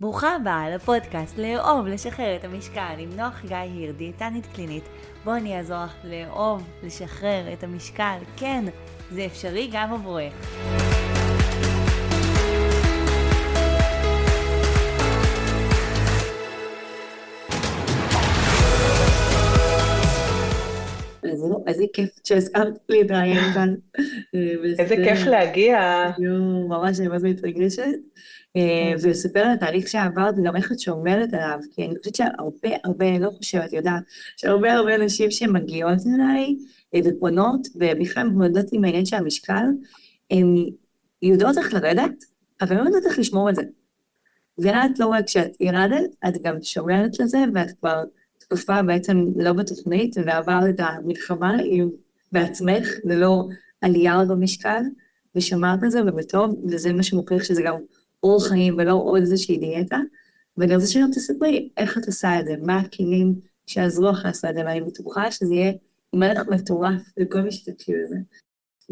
ברוכה הבאה לפודקאסט לאהוב, לשחרר את המשקל עם נוח גיא היר, דיאטנית קלינית. בואו אני אעזור לך לאהוב, לשחרר את המשקל. כן, זה אפשרי גם עבורך. איזה כיף שהזכרת לי את העניין כאן. איזה כיף להגיע. ממש אני ממש מתרגשת. אה, ולספר על התהליך שעברת וגם איך את שומרת עליו, כי אני חושבת שהרבה הרבה, אני לא חושבת, יודעת, שהרבה הרבה אנשים שמגיעות אליי אה, ופונות, ובכלל מתמודדות עם העניין של המשקל, הן יודעות איך לרדת, אבל לא יודעות איך לשמור על זה. ואת לא רק כשאת ירדת, את גם שומרת לזה, ואת כבר תקופה בעצם לא בתוכנית, ועברת את המלחמה בעצמך, ללא עלייה במשקל, ושמרת על זה ובטוב, וזה מה שמוכיח שזה גם אורח חיים ולא עוד איזושהי דיאטה. ואני רוצה שגם תספרי איך את עושה את זה, מה הכלים שעזרו לך לעשות את זה, ואני בטוחה שזה יהיה מלך מטורף לכל מי שתקשיב לזה.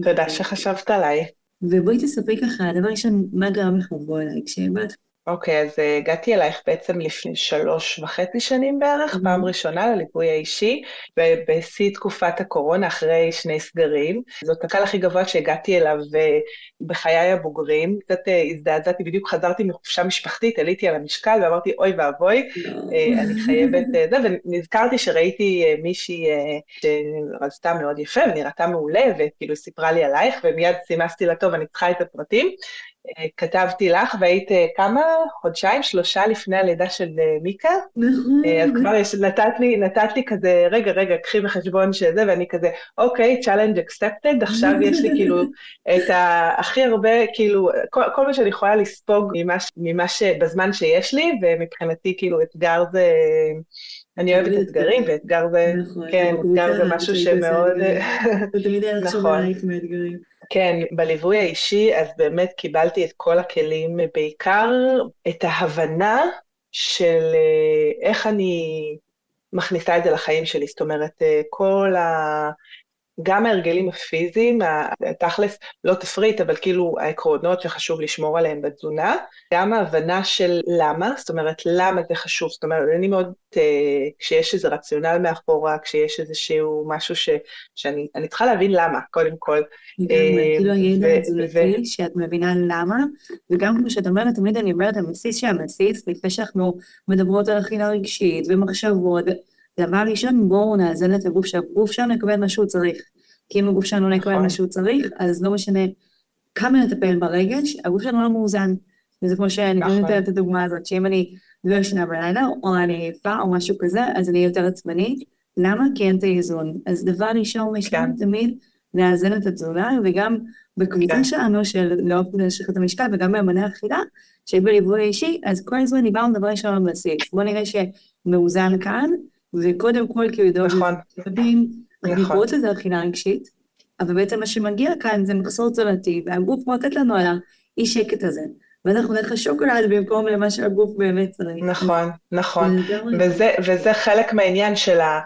תודה שחשבת עליי. ובואי תספרי ככה, דבר ראשון, מה גרם לך לבוא אליי כשבאת אוקיי, okay, אז uh, הגעתי אלייך בעצם לפני שלוש וחצי שנים בערך, mm-hmm. פעם ראשונה לליווי האישי, ובשיא תקופת הקורונה, אחרי שני סגרים. זאת הקהל הכי גבוה שהגעתי אליו uh, בחיי הבוגרים. קצת uh, הזדעזעתי, בדיוק חזרתי מחופשה משפחתית, עליתי על המשקל ואמרתי, אוי ואבוי, uh, אני חייבת זה, ונזכרתי שראיתי מישהי שרזתה מאוד יפה ונראתה מעולה, וכאילו סיפרה לי עלייך, ומיד סימסתי לה, טוב, אני צריכה את הפרטים. כתבתי לך והיית אה, כמה? חודשיים, שלושה לפני הלידה של אה, מיקה. נכון. אז כבר יש, נתת לי, נתת לי כזה, רגע, רגע, קחי בחשבון שזה, ואני כזה, אוקיי, challenge accepted, עכשיו יש לי כאילו את הכי הרבה, כאילו, כל, כל מה שאני יכולה לספוג ממה, ממה שבזמן שיש לי, ומבחינתי כאילו אתגר זה... אני אוהבת אתגרים, ואתגר זה, נכון, כן, אתגר זה משהו שמאוד... זה. תמיד היה לחשוב עלייך מאתגרים. כן, בליווי האישי, אז באמת קיבלתי את כל הכלים, בעיקר את ההבנה של אה, איך אני מכניסה את זה לחיים שלי, זאת אומרת, אה, כל ה... גם ההרגלים הפיזיים, תכלס, לא תפריט, אבל כאילו העקרונות שחשוב לשמור עליהם בתזונה, גם ההבנה של למה, זאת אומרת, למה זה חשוב, זאת אומרת, אני מאוד, אה, כשיש איזה רציונל מאחורה, כשיש איזשהו משהו ש, שאני צריכה להבין למה, קודם כל. אה, כאילו הידע התזונתי, שאת מבינה למה, וגם כמו שאת אומרת, תמיד אני אומרת, הבסיס שהבסיס, לפני שאנחנו מדברות על אכילה רגשית ומחשבות, דבר ראשון, בואו נאזן את הגוף שהגוף שלנו יקבל מה שהוא צריך. כי אם הגוף שלנו לא יקבל מה נכון. שהוא צריך, אז לא משנה כמה נטפל ברגש, הגוף שלנו לא מאוזן. וזה כמו שאני נכון. נותנת את הדוגמה הזאת, שאם אני לא ישנה בלילה, או אני עייפה או משהו כזה, אז אני יותר עצבנית. למה? כי אין את האיזון. אז דבר ראשון, יש לנו כן. תמיד לאזן את התזונה, וגם בקבוצה כן. שלנו של לא להשליך את המשקל, וגם באמני אכילה, שבליווי אישי, אז כל הזמן דיברנו דבר ראשון על בסיס. בואו נראה שמאוזן כאן, וקודם כל כאילו נכון, יודעים, קוראות לזה אכילה רגשית, אבל בעצם מה שמגיע כאן זה מחסור תזונתי, והגוף מאותת לנו על האי שקט הזה. ואז אנחנו נלך לשוקולד במקום למה שהגוף באמת צריך. נכון, נכון. וזה, וזה חלק מהעניין של, ה,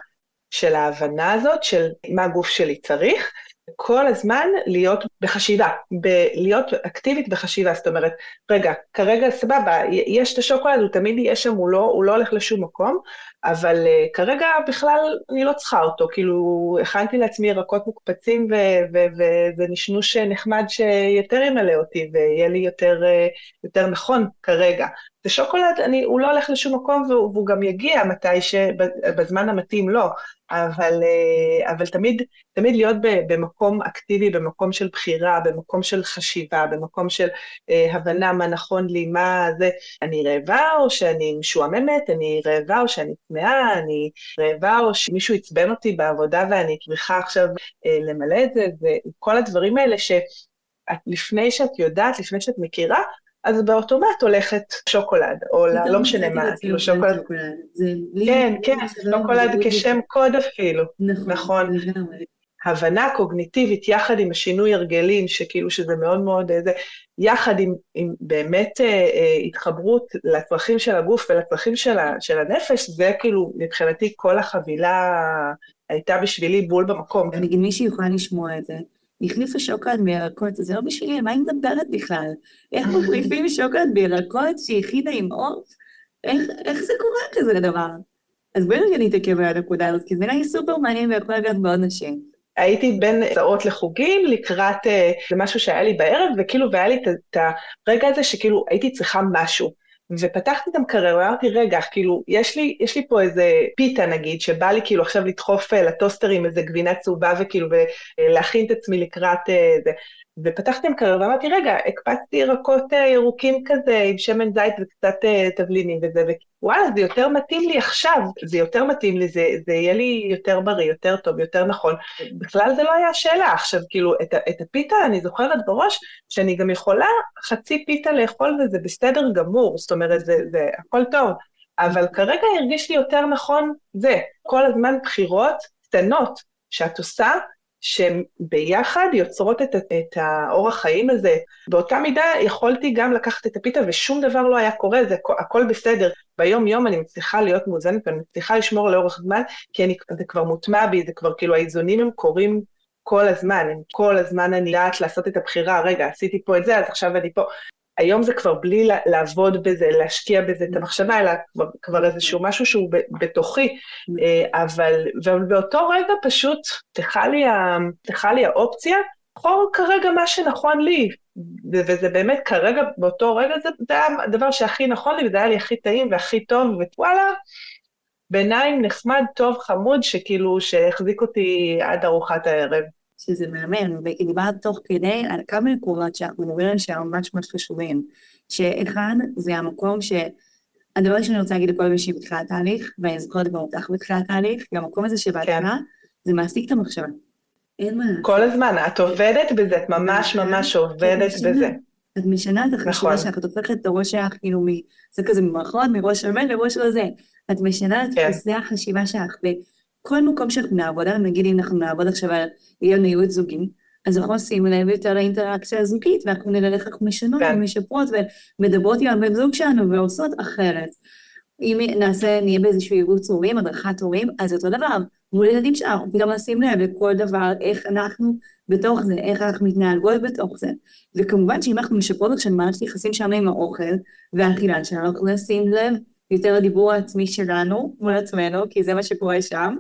של ההבנה הזאת, של מה הגוף שלי צריך, כל הזמן להיות בחשיבה, ב- להיות אקטיבית בחשיבה, זאת אומרת, רגע, כרגע סבבה, יש את השוקולד, הוא תמיד יהיה שם, הוא לא, הוא לא הולך לשום מקום, אבל uh, כרגע בכלל אני לא צריכה אותו, כאילו, הכנתי לעצמי ירקות מוקפצים ונשנוש נחמד שיותר ימלא אותי ויהיה לי יותר, uh, יותר נכון כרגע. ושוקולד, אני, הוא לא הולך לשום מקום והוא, והוא גם יגיע מתי שבזמן המתאים לו, אבל, אה, אבל תמיד, תמיד להיות במקום אקטיבי, במקום של בחירה, במקום של חשיבה, במקום של אה, הבנה מה נכון לי, מה זה, אני רעבה או שאני משועממת, אני רעבה או שאני צמאה, אני רעבה או שמישהו עצבן אותי בעבודה ואני צריכה עכשיו אה, למלא את זה, וכל הדברים האלה ש... לפני שאת יודעת, לפני שאת מכירה, אז באוטומט הולכת שוקולד, או לא משנה מה, כאילו שוקולד. כן, כן, שוקולד כשם קוד אפילו. נכון. הבנה קוגניטיבית יחד עם השינוי הרגלים, שכאילו שזה מאוד מאוד איזה, יחד עם, עם באמת אה, אה, התחברות לצרכים של הגוף ולצרכים של, ה, של הנפש, זה כאילו מבחינתי כל החבילה הייתה בשבילי בול במקום. אני אגיד, מישהי יכולה לשמוע את זה, החליפה שוקולד מירקות, זה לא בשבילי, מה היא מדברת בכלל? איך מחליפים שוקולד בירקות שהכינה עם עוף? איך, איך זה קורה כזה דבר? אז בואי נתעכב על הנקודה הזאת, כי זה נראה לי סופר מעניין ויכול לגעת בעוד נשים. הייתי בין הצעות לחוגים לקראת, זה אה, משהו שהיה לי בערב, וכאילו, והיה לי את הרגע הזה שכאילו הייתי צריכה משהו. ופתחתי את המקרר ואמרתי, רגע, כאילו, יש לי, יש לי פה איזה פיתה נגיד, שבא לי כאילו עכשיו לדחוף אה, לטוסטר עם איזה גבינה צהובה וכאילו, ולהכין את עצמי לקראת אה, זה. ופתחתי מקרר ואמרתי, רגע, הקפצתי ירקות אה, ירוקים כזה עם שמן זית וקצת אה, תבלינים וזה, ווואלה, זה יותר מתאים לי עכשיו, זה יותר מתאים לי, זה, זה יהיה לי יותר בריא, יותר טוב, יותר נכון. בכלל זה לא היה שאלה. עכשיו, כאילו, את, את הפיתה אני זוכרת בראש שאני גם יכולה חצי פיתה לאכול וזה בסדר גמור, זאת אומרת, זה, זה הכל טוב. אבל כרגע הרגיש לי יותר נכון זה, כל הזמן בחירות קטנות שאת עושה, שביחד יוצרות את, את האורח חיים הזה. באותה מידה יכולתי גם לקחת את הפיתה ושום דבר לא היה קורה, זה הכל בסדר. ביום יום אני מצליחה להיות מאוזנת ואני מצליחה לשמור לאורך זמן, כי אני, זה כבר מוטמע בי, זה כבר כאילו האיזונים הם קורים כל הזמן, הם כל הזמן אני יודעת לעשות את הבחירה, רגע, עשיתי פה את זה, אז עכשיו אני פה. היום זה כבר בלי לעבוד בזה, להשקיע בזה את המחשבה, אלא כבר, כבר איזשהו משהו שהוא בתוכי, אה, אבל, אבל באותו רגע פשוט פתחה לי, לי האופציה, לבחור כרגע מה שנכון לי, וזה באמת כרגע, באותו רגע, זה, זה היה הדבר שהכי נכון לי, וזה היה לי הכי טעים והכי טוב, ווואלה, בעיניים נחמד, טוב, חמוד, שכאילו, שהחזיק אותי עד ארוחת הערב. שזה מאמן, ודיברת תוך כדי על כמה נקודות שאנחנו מדברים עליהן שהם ממש ממש חשובים. שאחד, זה המקום ש... הדבר שאני רוצה להגיד לכל מי שהיא בתחילת התהליך, ואני זוכרת גם אותך בתחילת התהליך, גם המקום הזה שבהתחלה, כן. זה מעסיק את המחשבה. אין מה לעשות. כל הזמן, את עובדת בזה, את ממש ממש עובדת בזה. את משנה את החשיבה נכון. שלך, את הופכת את הראש שלך, כאילו, זה כזה ממערכות, מראש שמן לראש הזה. את משנה את כן. החשיבה שלך, כל מקום שאנחנו נעבוד עליו, נגיד אם אנחנו נעבוד עכשיו על עניין ייעוץ זוגי, אז אנחנו עושים לב יותר לאינטראקציה הזוגית, ואנחנו נראה איך אנחנו משנות כן. ומשפרות ומדברות עם הבן זוג שלנו ועושות אחרת. אם נעשה, נהיה באיזשהו ייעוץ הורים, הדרכת הורים, אז אותו דבר, מול ילדים שלנו, פתאום נשים לב לכל דבר, איך אנחנו בתוך זה, איך אנחנו מתנהגות בתוך זה. וכמובן שאם אנחנו משפרות עכשיו מערכת יחסים שלנו עם האוכל והאכילה שלנו, אנחנו נשים לב יותר לדיבור העצמי שלנו מול עצמנו, כי זה מה שקורה שם,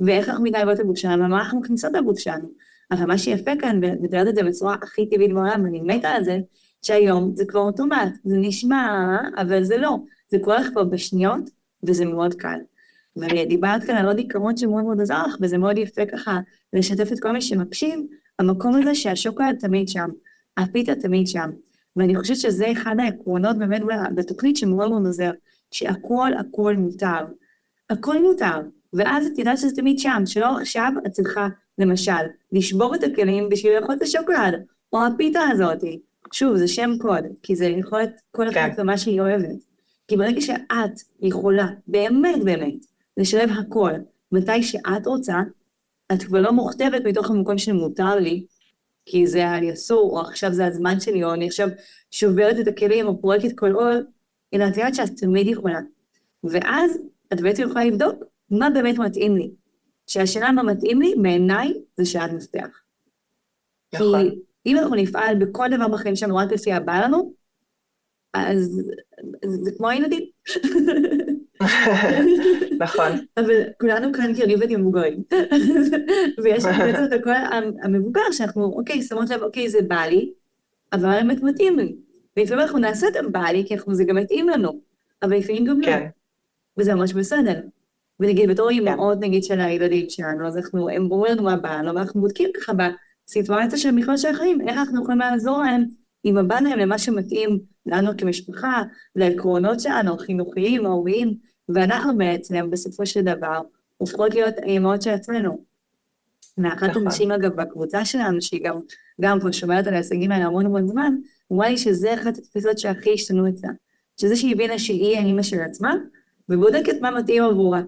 ואיך אנחנו מתנהגות שלנו, ומה אנחנו מכניסות לגוף שלנו. אבל מה שיפה כאן, ואת יודעת את זה בצורה הכי טבעית בעולם, אני מתה על זה, שהיום זה כבר אוטומט, זה נשמע, אבל זה לא. זה קורה לך פה בשניות, וזה מאוד קל. ודיברת כאן על עוד עיקרון שמאוד מאוד עזר לך, וזה מאוד יפה ככה לשתף את כל מי שמקשיב, המקום הזה שהשוקולד תמיד שם, הפיתה תמיד שם. ואני חושבת שזה אחד העקרונות באמת בתוכנית שמאוד מאוד עוזר. שהכל הכל מותר. הכל מותר. ואז את יודעת שזה תמיד שם, שלא עכשיו את צריכה, למשל, לשבור את הכלים בשביל לאכול את השוקולד, או הפיתה הזאתי. שוב, זה שם קוד, כי זה יכול להיות כל אחד כן. במה שהיא אוהבת. כי ברגע שאת יכולה, באמת באמת, לשלב הכל, מתי שאת רוצה, את כבר לא מוכתבת מתוך המקום שמותר לי, כי זה היה לי אסור, או עכשיו זה הזמן שלי, או אני עכשיו שוברת את הכלים, או פורקת כל עול, אלא את יודעת שאת תמיד יכולה. ואז את בעצם יכולה לבדוק מה באמת מתאים לי. שהשאלה מה מתאים לי, בעיניי, זה שאת מפתח. נכון. כי אם אנחנו נפעל בכל דבר בחיים שלנו רק לפי הבא לנו, אז זה כמו הילדים. נכון. אבל כולנו כאן כריבים מבוגרים. ויש לנו בעצם את הכל המבוגר, שאנחנו, אוקיי, שמות לב, אוקיי, זה בא לי, אבל באמת מתאים לי. ולפעמים אנחנו נעשה את הבא לי, כי אנחנו, זה גם מתאים לנו, אבל לפעמים גם לא. כן. וזה ממש בסדר. ונגיד, בתור כן. אימהות, נגיד, של הילדים שלנו, אז אנחנו, הם אומרים לנו מה בא לנו, ואנחנו בודקים ככה בסיטואציה של המכלול של החיים, איך אנחנו יכולים לעזור להם עם הבא להם למה שמתאים לנו כמשפחה, לעקרונות שלנו, חינוכיים, הוריים, ואנחנו בעצם, בסופו של דבר, הופכות להיות האימהות של עצמנו. ואחת נכון. הנשים, אגב, בקבוצה שלנו, שהיא גם, גם כבר שומרת על ההישגים האלה המון המון זמן, אמרה לי שזה אחת התפיסות שהכי השתנו אצלה. שזה שהיא הבינה שהיא האימא של עצמה, ובודקת מה מתאים עבורה.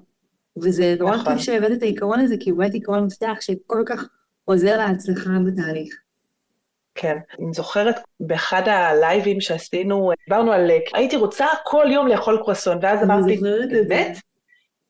וזה נורא נכון. כיף שהבאת את העיקרון הזה, כי הוא באמת עיקרון מפתח שכל כך עוזר להצלחה בתהליך. כן, אני זוכרת באחד הלייבים שעשינו, דיברנו על, הייתי רוצה כל יום לאכול קרואסון, ואז אמרתי, באמת?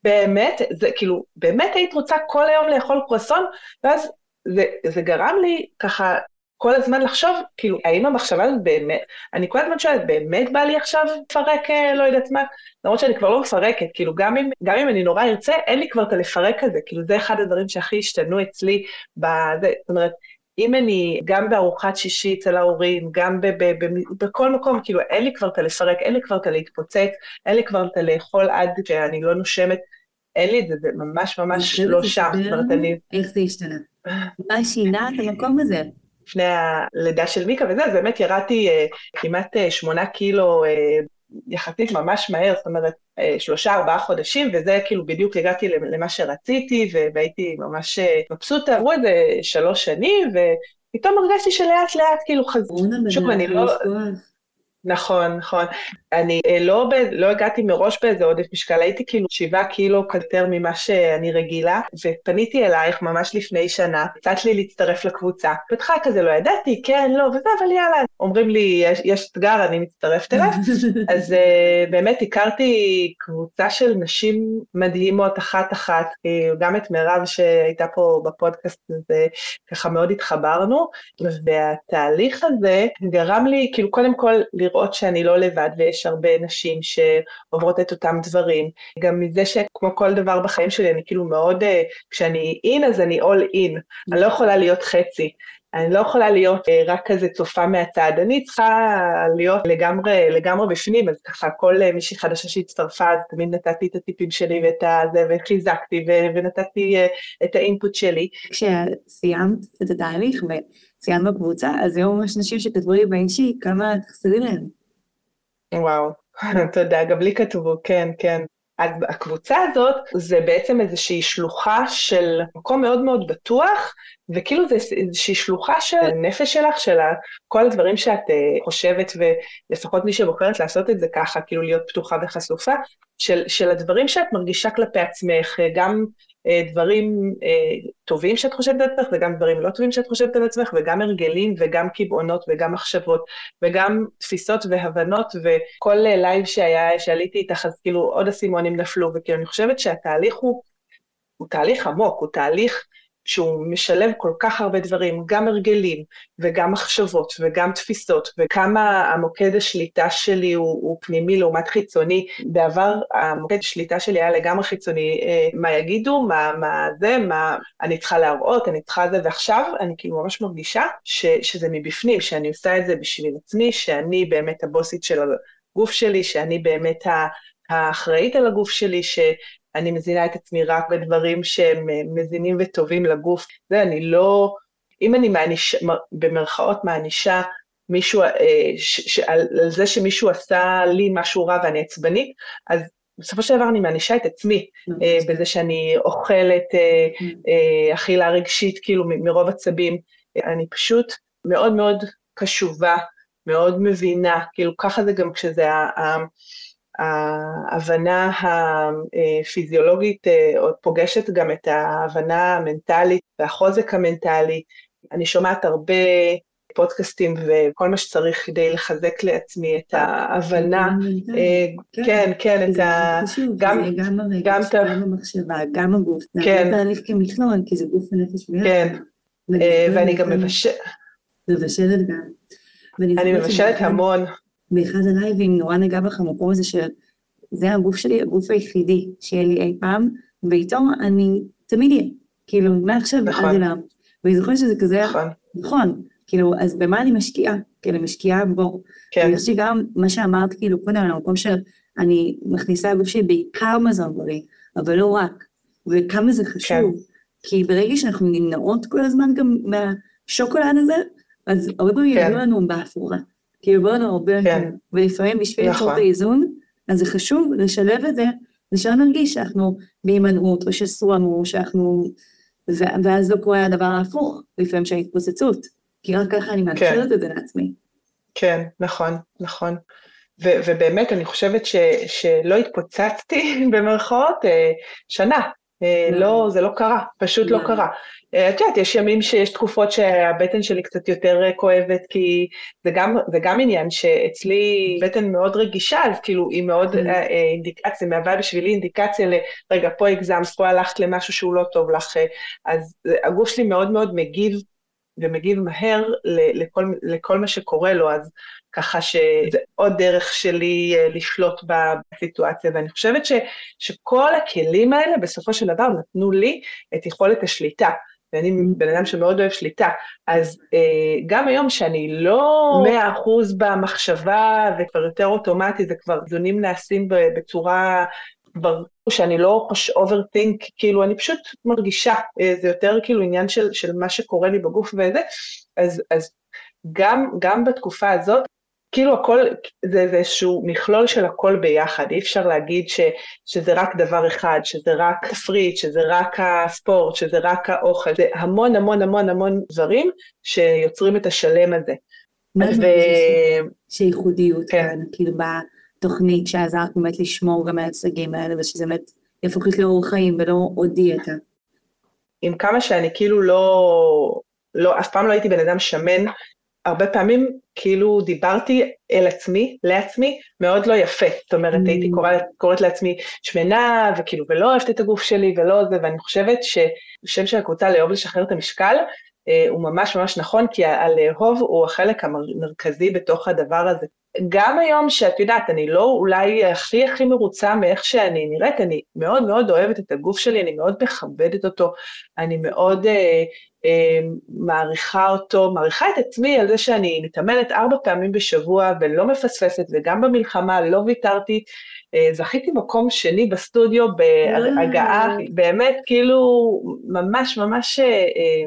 באמת? זה כאילו, באמת היית רוצה כל היום לאכול קרואסון? ואז זה, זה גרם לי ככה כל הזמן לחשוב, כאילו, האם המחשבה הזאת באמת, אני כל הזמן שואלת, באמת בא לי עכשיו לפרק אה, לא יודעת מה? למרות שאני כבר לא מפרקת, כאילו, גם אם, גם אם אני נורא ארצה, אין לי כבר את הלפרק הזה, כאילו, זה אחד הדברים שהכי השתנו אצלי, בזה, זאת אומרת, אם אני גם בארוחת שישי אצל ההורים, גם ב- ב- ב- בכל מקום, כאילו אין לי כבר את הלפרק, אין לי כבר את הלהתפוצץ, אין לי כבר את הלאכול עד שאני לא נושמת, אין לי את זה, זה ממש ממש לא שם. זאת אומרת, אני... איך זה השתנה? מה שינה את המקום הזה? לפני הלידה של מיקה וזה, אז באמת ירדתי אה, כמעט אה, שמונה קילו אה, יחסית ממש מהר, זאת אומרת, אה, שלושה, ארבעה חודשים, וזה כאילו בדיוק הגעתי למה שרציתי, והייתי ממש אה, מבסוטה, עברו איזה שלוש שנים, ופתאום הרגשתי שלאט לאט כאילו חזרו. שוב, אני לא... נכון, נכון. אני אה, לא, ב, לא הגעתי מראש באיזה עודף משקל, הייתי כאילו שבעה קילו יותר ממה שאני רגילה, ופניתי אלייך ממש לפני שנה, הצעת לי להצטרף לקבוצה. בהתחלה כזה לא ידעתי, כן, לא, וזה, אבל יאללה. אומרים לי, יש, יש אתגר, אני מצטרפת אליו. אז uh, באמת הכרתי קבוצה של נשים מדהימות, אחת-אחת, אה, גם את מירב שהייתה פה בפודקאסט הזה, ככה מאוד התחברנו, והתהליך הזה גרם לי, כאילו, קודם כל, לראות שאני לא לבד ויש הרבה נשים שעוברות את אותם דברים. גם מזה שכמו כל דבר בחיים שלי, אני כאילו מאוד, אה, כשאני אין אז אני all in, אני לא יכולה להיות חצי. אני לא יכולה להיות אה, רק כזה צופה מהצד, אני צריכה להיות לגמרי, לגמרי בפנים, אז ככה כל אה, מישהי חדשה שהצטרפה, אז תמיד נתתי את הטיפים שלי ואת הזה, וחיזקתי ונתתי את האינפוט שלי. כשסיימת את התהליך וסיימת בקבוצה, אז היו ממש נשים שכתבו לי באישי כמה תחסרי להם. וואו, תודה, גם לי כתבו, כן, כן. הקבוצה הזאת זה בעצם איזושהי שלוחה של מקום מאוד מאוד בטוח, וכאילו זה איזושהי שלוחה של הנפש שלך, של כל הדברים שאת uh, חושבת, ולפחות מי שבוחרת לעשות את זה ככה, כאילו להיות פתוחה וחשופה, של, של הדברים שאת מרגישה כלפי עצמך, גם אה, דברים אה, טובים שאת חושבת על עצמך וגם דברים לא טובים שאת חושבת על עצמך וגם הרגלים וגם קבעונות וגם מחשבות וגם תפיסות והבנות וכל live שהיה, שעליתי איתך אז כאילו עוד אסימונים נפלו וכאילו אני חושבת שהתהליך הוא, הוא תהליך עמוק, הוא תהליך שהוא משלב כל כך הרבה דברים, גם הרגלים וגם מחשבות וגם תפיסות, וכמה המוקד השליטה שלי הוא, הוא פנימי לעומת חיצוני. בעבר המוקד השליטה שלי היה לגמרי חיצוני, אה, מה יגידו, מה, מה זה, מה אני צריכה להראות, אני צריכה זה, ועכשיו אני כאילו ממש מרגישה ש, שזה מבפנים, שאני עושה את זה בשביל עצמי, שאני באמת הבוסית של הגוף שלי, שאני באמת האחראית על הגוף שלי, ש, אני מזינה את עצמי רק בדברים שהם אה, מזינים וטובים לגוף. זה, אני לא, אם אני מעניש, במרכאות מענישה מישהו, אה, ש, ש, על, על זה שמישהו עשה לי משהו רע ואני עצבנית, אז בסופו של דבר אני מענישה את עצמי אה, בזה שאני אוכלת אה, אכילה רגשית כאילו מרוב עצבים. אני פשוט מאוד מאוד קשובה, מאוד מבינה, כאילו ככה זה גם כשזה ההבנה הפיזיולוגית אה, עוד פוגשת גם את ההבנה המנטלית והחוזק המנטלי. אני שומעת הרבה פודקאסטים וכל מה שצריך כדי לחזק לעצמי את ההבנה. אה, כן, כן, את ה... גם גם את ה... גם המחשבה, גם הגוף. כן. זה תהליך כמכלול, כי זה גוף ונפש ביחד. כן, אה, ואני גם מבשלת. מבשלת גם. אני מבשלת המון. באחד הלייבים נורא נגע בך המקום הזה של זה הגוף שלי, הגוף היחידי שיהיה לי אי פעם, ואיתו אני תמיד אהיה, כאילו מעכשיו נכון. עד אליו. ואני זוכרת שזה כזה, נכון, נכון, כאילו, אז במה אני משקיעה? כאילו, משקיעה בו. כן. ויש לי גם מה שאמרת, כאילו, קודם, על המקום שאני מכניסה לגוף שלי בעיקר מזון בריא, אבל לא רק, וכמה זה חשוב. כן. כי ברגע שאנחנו נמנעות כל הזמן גם מהשוקולד הזה, אז הרבה פעמים כן. יגידו לנו בהפורה. כאילו בואו הרבה יותר, כן. ולפעמים בשביל ליצור נכון. את האיזון, אז זה חשוב לשלב את זה, ושלא נרגיש שאנחנו בהימנעות, או שסורנו, או שאנחנו... ואז לא קורה הדבר ההפוך, לפעמים של התפוצצות, כי רק ככה אני מאפשרת כן. את זה לעצמי. כן, נכון, נכון. ו- ובאמת, אני חושבת ש- שלא התפוצצתי, במרכאות, אה, שנה. אה, לא, זה לא קרה, פשוט לא קרה. אה, את יודעת, יש ימים שיש תקופות שהבטן שלי קצת יותר כואבת, כי זה גם, זה גם עניין שאצלי בטן מאוד רגישה, אז כאילו היא מאוד כן. אינדיקציה, מהווה בשבילי אינדיקציה לרגע, פה הגזמת, פה הלכת למשהו שהוא לא טוב לך, אז הגוף שלי מאוד מאוד מגיב ומגיב מהר לכל, לכל מה שקורה לו, אז ככה שזה עוד דרך שלי אה, לשלוט בסיטואציה, ואני חושבת ש, שכל הכלים האלה בסופו של דבר נתנו לי את יכולת השליטה. ואני בן אדם שמאוד אוהב שליטה, אז אה, גם היום שאני לא מאה אחוז במחשבה וכבר יותר אוטומטי, זה כבר איזונים נעשים בצורה ברור שאני לא עושה overthink, כאילו אני פשוט מרגישה, אה, זה יותר כאילו עניין של, של מה שקורה לי בגוף וזה, אז, אז גם, גם בתקופה הזאת, כאילו הכל, זה, זה איזשהו מכלול של הכל ביחד, אי אפשר להגיד ש, שזה רק דבר אחד, שזה רק תפריט, שזה רק הספורט, שזה רק האוכל, זה המון המון המון המון דברים שיוצרים את השלם הזה. מה זה שייחודיות כן. כאן, כאילו תוכנית שעזרת באמת לשמור גם על ההישגים האלה, ושזה באמת יהפוך להיות לאורח חיים ולא עוד דיאטה. עם כמה שאני כאילו לא, לא, אף פעם לא הייתי בן אדם שמן, הרבה פעמים כאילו דיברתי אל עצמי, לעצמי, מאוד לא יפה. זאת אומרת, mm. הייתי קוראת, קוראת לעצמי שמנה, וכאילו, ולא אוהבת את הגוף שלי, ולא זה, ואני חושבת ששם של הקבוצה לאהוב לשחרר את המשקל, אה, הוא ממש ממש נכון, כי הלאהוב הוא החלק המרכזי בתוך הדבר הזה. גם היום שאת יודעת, אני לא אולי הכי הכי מרוצה מאיך שאני נראית, אני מאוד מאוד אוהבת את הגוף שלי, אני מאוד מכבדת אותו, אני מאוד אה, אה, מעריכה אותו, מעריכה את עצמי על זה שאני מתאמנת ארבע פעמים בשבוע ולא מפספסת, וגם במלחמה לא ויתרתי, אה, זכיתי מקום שני בסטודיו בהגעה, באמת כאילו ממש ממש אה, אה,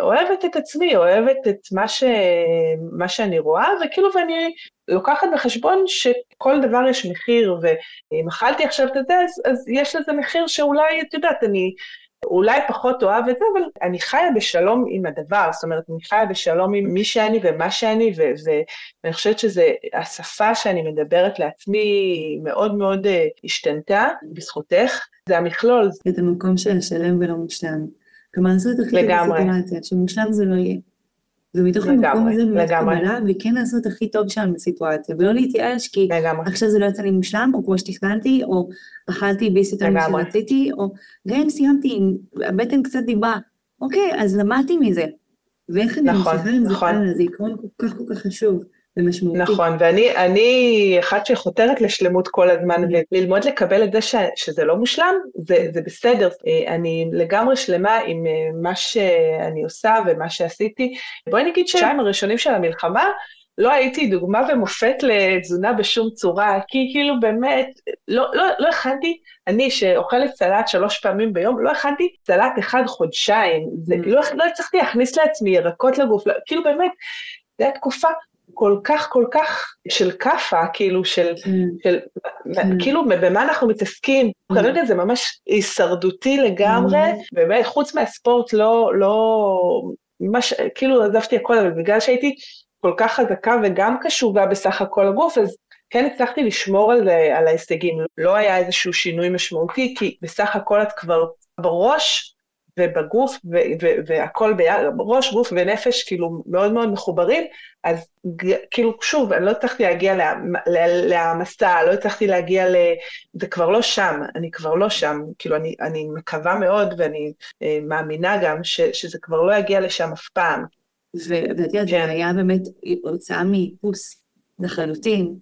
אוהבת את עצמי, אוהבת את מה, ש... מה שאני רואה, וכאילו ואני לוקחת בחשבון שכל דבר יש מחיר, ואם אכלתי עכשיו את זה, אז, אז יש לזה מחיר שאולי, את יודעת, אני אולי פחות אוהב את זה, אבל אני חיה בשלום עם הדבר, זאת אומרת, אני חיה בשלום עם מי שאני ומה שאני, ו... ואני חושבת שזה, השפה שאני מדברת לעצמי מאוד מאוד אה, השתנתה בזכותך, זה המכלול. את המקום של השלם ולא מושלם. כלומר, לעשות הכי טוב בסיטואציה, שמושלם זה לא יהיה. ומתוך המקום הזה באמת קבלה, וכן לעשות הכי טוב שם בסיטואציה, ולא להתייאש כי לגמרי. עכשיו זה לא יצא לי מושלם, או כמו שתכננתי, או אכלתי ביס יותר ממה שרציתי, או גם אם סיימתי, הבטן קצת דיברה, אוקיי, אז למדתי מזה. ואיך אני נכון, ממשיכה עם זה נכון. הלאה, זה עקרון כל כך כל כך חשוב. ומשמעותי. נכון, ואני אחת שחותרת לשלמות כל הזמן, וללמוד לקבל את זה ש, שזה לא מושלם, זה, זה בסדר. אה, אני לגמרי שלמה עם אה, מה שאני עושה ומה שעשיתי. בואי נגיד שהשניים הראשונים של המלחמה, לא הייתי דוגמה ומופת לתזונה בשום צורה, כי כאילו באמת, לא, לא, לא הכנתי, אני שאוכלת סלט שלוש פעמים ביום, לא הכנתי סלט אחד חודשיים, זה, mm. לא, לא הצלחתי להכניס לעצמי ירקות לגוף, לא, כאילו באמת, זו הייתה תקופה כל כך כל כך של כאפה, כאילו של, mm. של mm. כאילו במה אנחנו מתעסקים. כרגע זה ממש הישרדותי לגמרי. באמת חוץ מהספורט לא, לא, ממש, כאילו עזבתי הכל, אבל בגלל שהייתי כל כך חזקה וגם קשובה בסך הכל הגוף, אז כן הצלחתי לשמור על, על ההישגים, לא היה איזשהו שינוי משמעותי, כי בסך הכל את כבר בראש ובגוף והכל ביחד, ראש, גוף ונפש כאילו מאוד מאוד מחוברים, אז כאילו שוב, אני לא הצלחתי להגיע להעמסה, לא הצלחתי להגיע ל... זה כבר לא שם, אני כבר לא שם, כאילו אני, אני מקווה מאוד ואני אה, מאמינה גם ש, שזה כבר לא יגיע לשם אף פעם. ואת יודעת, כן. זה היה באמת הוצאה מאיפוס לחלוטין,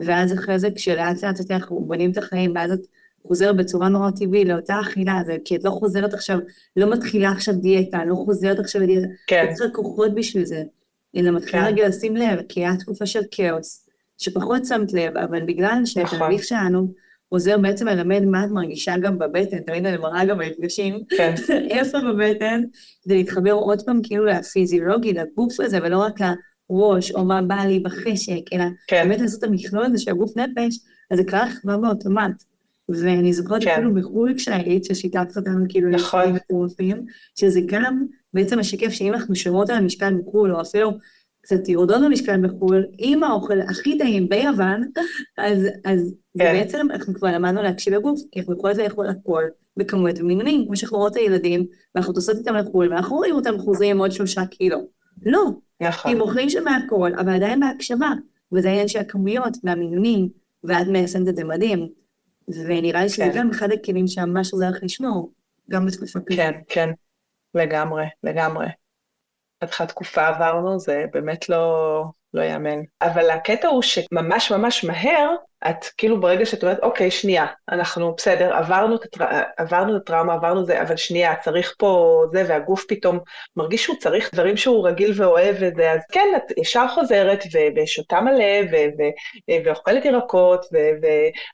ואז אחרי זה כשלאט לאט אנחנו בונים את החיים, ואז את חוזר בצורה נורא טבעי לאותה אכילה, זה כי את לא חוזרת עכשיו, לא מתחילה עכשיו דיאטה, לא חוזרת עכשיו לדיאטה, כן. את צריכה כוחות בשביל זה, אלא מתחילה כן. רגע לשים לב, כי היה תקופה של כאוס, שפחות שמת לב, אבל בגלל שהתהליך נכון. שלנו עוזר בעצם ללמד מה את מרגישה גם בבטן, תמיד אני מראה גם במפגשים, כן. איפה בבטן, כדי להתחבר עוד פעם כאילו לפיזיולוגי, לגוף הזה, ולא רק לראש, או מה בא לי בחשק, אלא כן. באמת לעשות את המכלול הזה של הגוף נפש, אז זה כבר כבר באוטומט. ואני זוכרת כן. אפילו בחו"ל כשהיית, ששיתפת אותנו כאילו נכון. מטורפים, שזה גם בעצם משקף שאם אנחנו שומעות על המשקל בחו"ל, או אפילו קצת יורדות במשקל בחו"ל, עם האוכל הכי טעים ביוון, אז, אז כן. ובעצם אנחנו כבר למדנו להקשיב לגוף, כי אנחנו יכולות לאכול הכל בכמויות ומינונים, כמו שאנחנו רואות את הילדים, ואנחנו טוסות איתם לחו"ל, ואנחנו רואים אותם חוזרים עוד שלושה קילו. לא, נכון. הם אוכלים שם מהכל, אבל עדיין בהקשבה, וזה העניין של הכמויות והמינונים, ואת מיישמת את זה מדהים. ונראה לי שזה כן. גם אחד הכלים שממש עוזר לך לשמור, גם בתקופה כזאת. כן, כן, לגמרי, לגמרי. חתיכת תקופה עברנו, זה באמת לא, לא יאמן. אבל הקטע הוא שממש ממש מהר, את כאילו ברגע שאת אומרת, אוקיי, שנייה, אנחנו בסדר, עברנו את, הטר... עברנו את הטראומה, עברנו זה, אבל שנייה, צריך פה זה, והגוף פתאום מרגיש שהוא צריך דברים שהוא רגיל ואוהב וזה, אז כן, את ישר חוזרת ושותה מלא ו... ו... ואוכלת ירקות, ו... ו...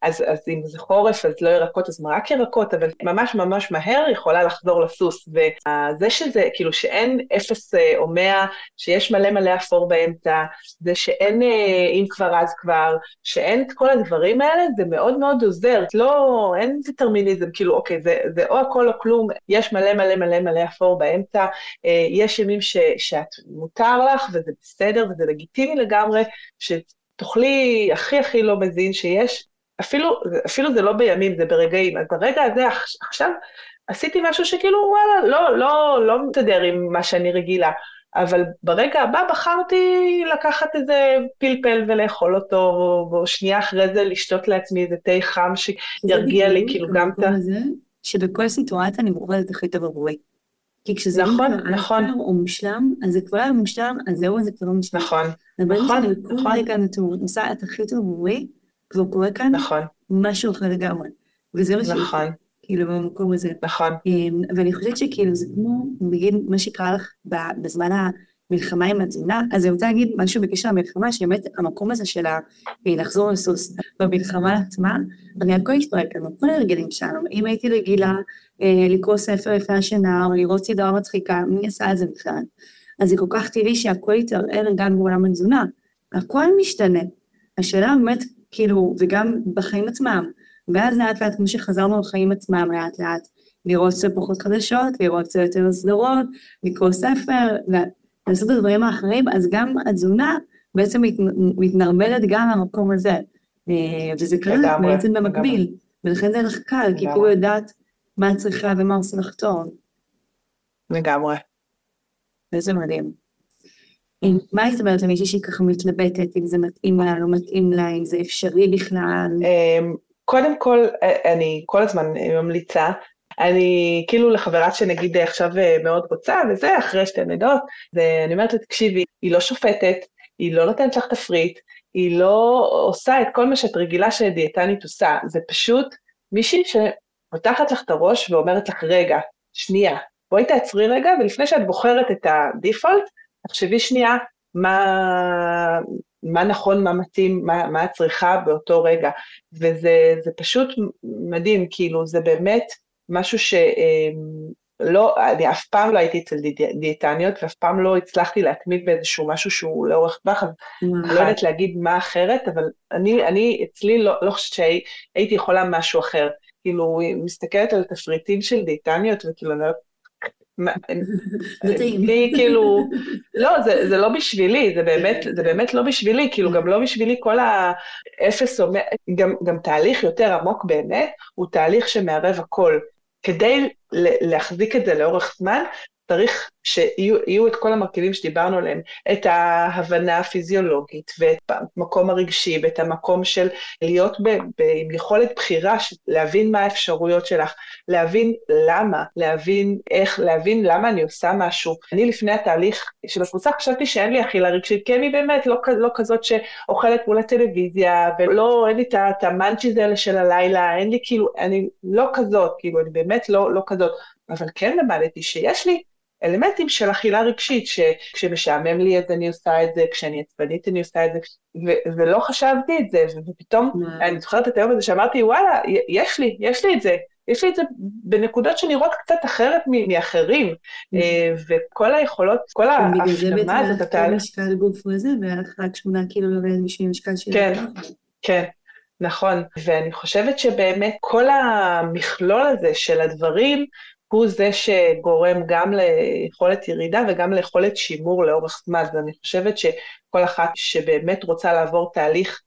אז, אז אם זה חורף אז לא ירקות, אז רק ירקות, אבל ממש ממש מהר יכולה לחזור לסוס. וזה שזה, כאילו שאין אפס אה, או מאה, שיש מלא מלא אפור באמצע, זה שאין אה, אם כבר אז כבר, שאין את כל הדברים האלה, זה מאוד מאוד עוזר. לא, אין דטרמיניזם, כאילו, אוקיי, זה, זה או הכל או כלום, יש מלא מלא מלא מלא אפור באמצע, אה, יש ימים ש, שאת מותר לך, וזה בסדר, וזה לגיטימי לגמרי, שתאכלי הכי הכי לא מזין שיש, אפילו, אפילו זה לא בימים, זה ברגעים. אז ברגע הזה, עכשיו, עשיתי משהו שכאילו, וואלה, לא, לא, לא מסתדר עם מה שאני רגילה. אבל ברגע הבא בחרתי לקחת איזה פלפל ולאכול אותו, או שנייה אחרי זה לשתות לעצמי איזה תה חם שירגיע לי כאילו גם את ה... שבכל סיטואציה אני מוכרחת הכי טוב עבורי. כי כשזה נכון, נכון. או מושלם, אז זה כבר היה מושלם, אז זהו, זה כבר לא מושלם. נכון, נכון, נכון. רגע נתון, עושה את הכי טוב עבורי, כבר קורה כאן נכון. משהו אחר לגמרי. וזה מה נכון. כאילו במקום הזה. נכון. אמ, ואני חושבת שכאילו זה כמו, נגיד, מה שקרה לך בזמן המלחמה עם התזונה, אז אני רוצה להגיד משהו בקשר למלחמה, שבאמת המקום הזה של לחזור לסוס במלחמה עצמה, אני הכל השתרק לנו, כל הרגלים שלנו. אם הייתי רגילה אה, לקרוא ספר לפני השינה, או לראות סדרה מצחיקה, מי עשה את זה בכלל? אז זה כל כך טבעי שהכל יתערער גם בעולם התזונה. הכל משתנה. השאלה באמת, כאילו, וגם בחיים עצמם, ואז לאט לאט, כמו שחזרנו לחיים עצמם לאט לאט, לראות קצת פחות חדשות, לראות קצת יותר סדרות, לקרוא ספר, לעשות את הדברים האחרים, אז גם התזונה בעצם מת, מתנרמלת גם למקום הזה. אה, וזה קרה בעצם במקביל, ולכן זה לך קל, כי כאילו יודעת מה את צריכה ומה עושה לך טוב. לגמרי. וזה מדהים. מה היית אומרת למישהי שהיא ככה מתלבטת, אם זה מתאים לה, לא מתאים לה, אם זה אפשרי בכלל? קודם כל, אה, אני כל הזמן ממליצה, אני כאילו לחברה שנגיד עכשיו אה, מאוד רוצה וזה, אחרי שתי לידות, ואני אומרת לה, תקשיבי, היא לא שופטת, היא לא נותנת לך תפריט, היא לא עושה את כל מה שאת רגילה שדיאטנית עושה, זה פשוט מישהי שפותחת לך את הראש ואומרת לך, רגע, שנייה, בואי תעצרי רגע, ולפני שאת בוחרת את הדיפולט, תחשבי שנייה מה, מה נכון, מה מתאים, מה, מה את צריכה באותו רגע. וזה פשוט מדהים, כאילו, זה באמת משהו שלא, אמ, אני אף פעם לא הייתי אצל דיאטניות, ואף פעם לא הצלחתי להתמיד באיזשהו משהו שהוא לאורך טווח, אז אני לא יודעת להגיד מה אחרת, אבל אני, אני אצלי לא, לא חושבת שהייתי יכולה משהו אחר. כאילו, מסתכלת על תפריטים של דיאטניות, וכאילו, אני לא לי כאילו, לא, זה, זה לא בשבילי, זה באמת, זה באמת לא בשבילי, כאילו גם לא בשבילי כל האפס, גם, גם תהליך יותר עמוק באמת, הוא תהליך שמערב הכל. כדי להחזיק את זה לאורך זמן, צריך שיהיו את כל המרכיבים שדיברנו עליהם, את ההבנה הפיזיולוגית ואת המקום הרגשי ואת המקום של להיות ב, ב, עם יכולת בחירה, להבין מה האפשרויות שלך, להבין למה, להבין איך, להבין למה אני עושה משהו. אני לפני התהליך של הקבוצה חשבתי שאין לי אכילה רגשית, כי אני באמת לא, לא כזאת שאוכלת מול הטלוויזיה, ולא, אין לי את המאנצ'יז האלה של הלילה, אין לי כאילו, אני לא כזאת, כאילו, אני באמת לא, לא כזאת. אבל כן למדתי שיש לי אלמנטים של אכילה רגשית, שכשמשעמם לי אז אני עושה את זה, כשאני עצבנית אני עושה את זה, ו- ולא חשבתי את זה, ופתאום, אני זוכרת את היום הזה שאמרתי, וואלה, יש לי, יש לי את זה, יש לי את זה בנקודות שנראות קצת אחרת מאחרים, אה, וכל היכולות, כל ההפנמה הזאת, אתה... בגלל זה בעצם משקל גוף וזה, והיה לך רק שמונה קילו לבין בשביל משקל של... כן, כן. נכון, ואני חושבת שבאמת כל המכלול הזה של הדברים הוא זה שגורם גם ליכולת ירידה וגם ליכולת שימור לאורך זמן, ואני חושבת שכל אחת שבאמת רוצה לעבור תהליך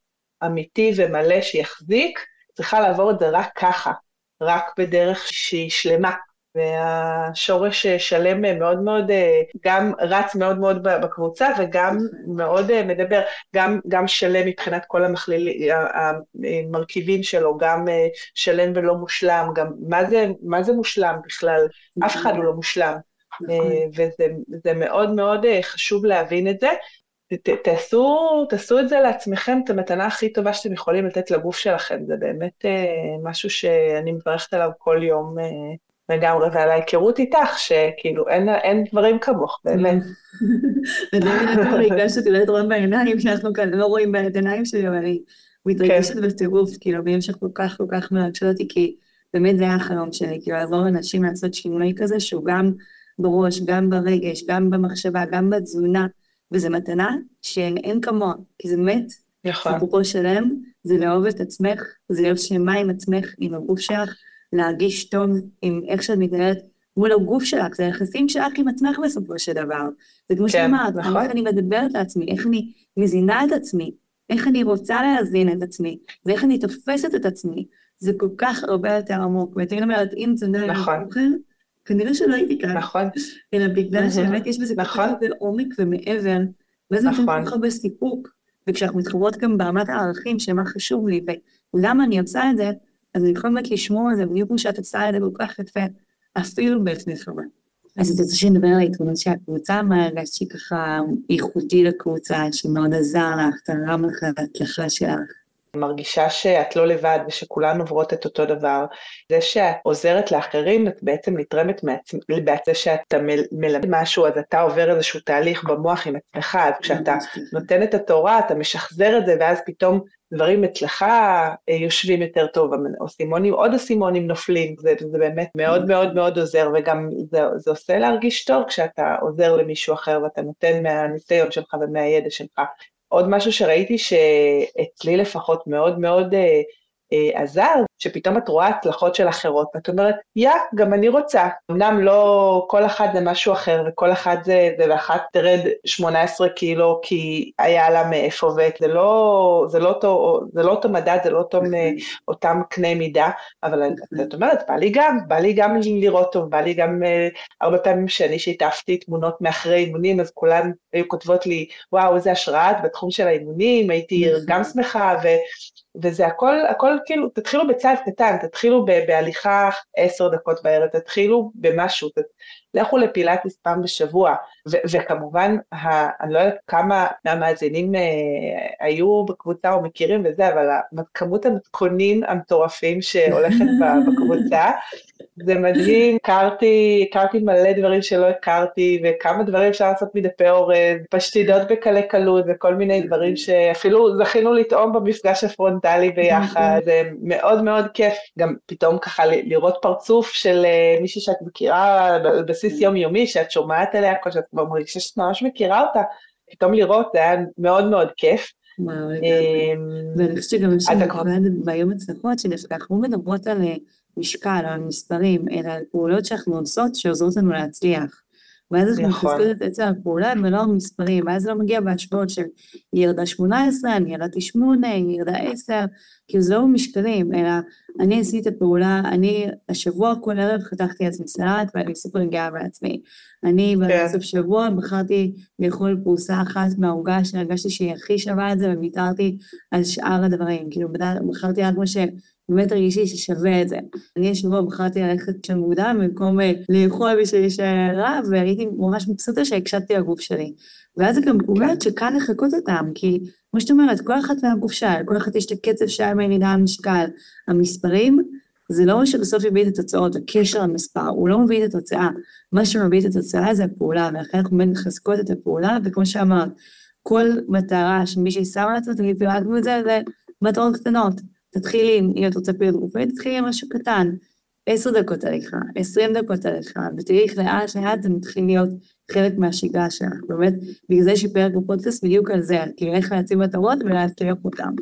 אמיתי ומלא שיחזיק, צריכה לעבור את זה רק ככה, רק בדרך שהיא שלמה. והשורש שלם מאוד מאוד, גם רץ מאוד מאוד בקבוצה וגם מאוד מדבר, גם, גם שלם מבחינת כל המכליל, המרכיבים שלו, גם שלם ולא מושלם, גם מה זה, מה זה מושלם בכלל? אף אחד הוא לא מושלם. נכון. וזה מאוד מאוד חשוב להבין את זה. ת, תעשו, תעשו את זה לעצמכם, את המתנה הכי טובה שאתם יכולים לתת לגוף שלכם, זה באמת משהו שאני מברכת עליו כל יום לגמרי, ועל ההיכרות איתך, שכאילו אין, אין דברים כמוך, באמת. וזה נתון הרגשת אותי לראות בעיניים, שאנחנו כאן לא רואים את העיניים שלי, אבל אני מתרגשת כן. בטירוף, כאילו, בהמשך כל כך כל כך מרגשת אותי, כי באמת זה היה החלום שלי, כאילו, לעזור לאנשים לעשות שינוי כזה, שהוא גם בראש, גם ברגש, גם במחשבה, גם בתזונה, וזו מתנה שאין כמוה, כי זה באמת, נכון. אפרופו שלם, זה לאהוב את עצמך, זה להיות שלמה עם עצמך, עם הגוף שלך, להרגיש טוב עם איך שאת מתנהלת מול הגוף שלך, זה היחסים שלך עם עצמך בסופו של דבר. זה כמו כן, שאמרת, נכון. איך אני מדברת לעצמי, איך אני מזינה את עצמי, איך אני רוצה להזין את עצמי, ואיך אני תופסת את עצמי. זה כל כך הרבה יותר עמוק. ותמיד אומרת, אם זה נראה נכון. אוכל, כנראה שלא הייתי כאן. נכון. אלא בגלל שבאמת יש בזה נכון. כל כך הרבה עומק ומעבר, וזה נותן כל כך הרבה סיפוק. וכשאנחנו מתחברות גם ברמת הערכים של מה חשוב לי, ולמה אני עושה את זה, אז אני יכולה לשמור על זה בדיוק כמו שאת עושה את זה כל כך יפה, אפילו בעת מלחמה. אז את רוצה שנדבר על ההתמודדות של הקבוצה, מה הרגשתי ככה ייחודי לקבוצה, שמאוד עזר לך, תרם לך להצלחה שלך. מרגישה שאת לא לבד ושכולן עוברות את אותו דבר. זה שאת עוזרת לאחרים, את בעצם נתרמת בעצם שאתה מלמד משהו, אז אתה עובר איזשהו תהליך במוח עם עצמך, אז כשאתה נותן את התורה, אתה משחזר את זה, ואז פתאום דברים אצלך אה, יושבים יותר טוב, אסימונים, עוד אסימונים נופלים, זה, זה באמת מאוד מאוד מאוד עוזר, וגם זה, זה עושה להרגיש טוב כשאתה עוזר למישהו אחר ואתה נותן מהניסיון שלך ומהידע שלך. עוד משהו שראיתי שאצלי לפחות מאוד מאוד אה, אה, עזר, שפתאום את רואה הצלחות של אחרות, ואת אומרת, יא, גם אני רוצה. אמנם לא כל אחד זה משהו אחר, וכל אחד זה, זה ואחת תרד 18 קילו כי היה לה מאיפה, וזה לא, זה לא אותו, זה לא אותו מדד, זה לא אותו, אותם קנה מידה, אבל את אומרת, בא לי גם, בא לי גם לראות טוב, בא לי גם, אה, הרבה פעמים שאני שיתפתי תמונות מאחרי אימונים, אז כולן היו כותבות לי, וואו, איזה השראה בתחום של האימונים, הייתי. גם שמחה, ו... וזה הכל, הכל כאילו, תתחילו בצעד קטן, תתחילו בהליכה עשר דקות בערב, תתחילו במשהו, ת, לכו לפילאטיס פעם בשבוע, ו- וכמובן, ה- אני לא יודעת כמה מהמאזינים אה, היו בקבוצה או מכירים וזה, אבל כמות המתכונים המטורפים שהולכת בקבוצה, זה מדהים, הכרתי, הכרתי מלא דברים שלא הכרתי, וכמה דברים אפשר לעשות מדפי אורז, פשטידות בקלי קלות, וכל מיני דברים שאפילו זכינו לטעום במפגש הפרונטלי ביחד, זה מאוד מאוד כיף, גם פתאום ככה לראות פרצוף של אה, מישהי שאת מכירה בסיס יומיומי, שאת שומעת עליה, שאת מרגישה שאת ממש מכירה אותה, פתאום לראות זה היה מאוד מאוד כיף. אמ, ואני חושבת שגם יש לנו ביום הצלחות, שאנחנו מדברות על משקל, על מספרים, אלא על פעולות שאנחנו עושות שעוזרות לנו להצליח. ואז אנחנו נכון. מחזקות את עצם הפעולה ולא המספרים, ואז לא מגיע בהשוואות של היא ירדה 18, אני ירדתי 8, היא ירדה 10, כאילו זה לא משקלים, אלא אני עשיתי את הפעולה, אני השבוע כל ערב חתכתי לעצמי סלט ואני סופר גאה בעצמי. אני כן. בסוף שבוע בחרתי לאכול פרוסה אחת מהעוגה שהרגשתי שהיא הכי שווה את זה וויתרתי על שאר הדברים, כאילו בחרתי רק מה ש... באמת הרגישי ששווה את זה. אני השבוע בחרתי ללכת שם מוקדם במקום אה, לאכול בשביל להישאר רע, והייתי ממש מבסוטה שהקשבתי לגוף שלי. ואז זה גם פעולות שקל לחכות אותם, כי כמו שאת אומרת, כל אחת מהגוף שלה, כל אחת יש את הקצב שלה מהירידה המשקל. המספרים, זה לא מה שבסוף יביא את התוצאות, הקשר למספר, הוא לא מביא את התוצאה. מה שמביא את התוצאה זה הפעולה, ולכן אנחנו באמת מחזקות את הפעולה, וכמו שאמרת, כל מטרה שמישהי שמה לעצמה, תגיד פירקנו את זה, זה מטרות קטנות. תתחילי, אם את רוצה פעילות גופנית, תתחילי עם משהו קטן. עשר דקות הליכה, עשרים דקות הליכה, ותראי איך לאט לאט זה מתחיל להיות חלק מהשגרה שלך. באמת, בגלל זה יש לי פרק בפודקאסט בדיוק על זה, כאילו איך להציב מטרות ולהצליח אותן.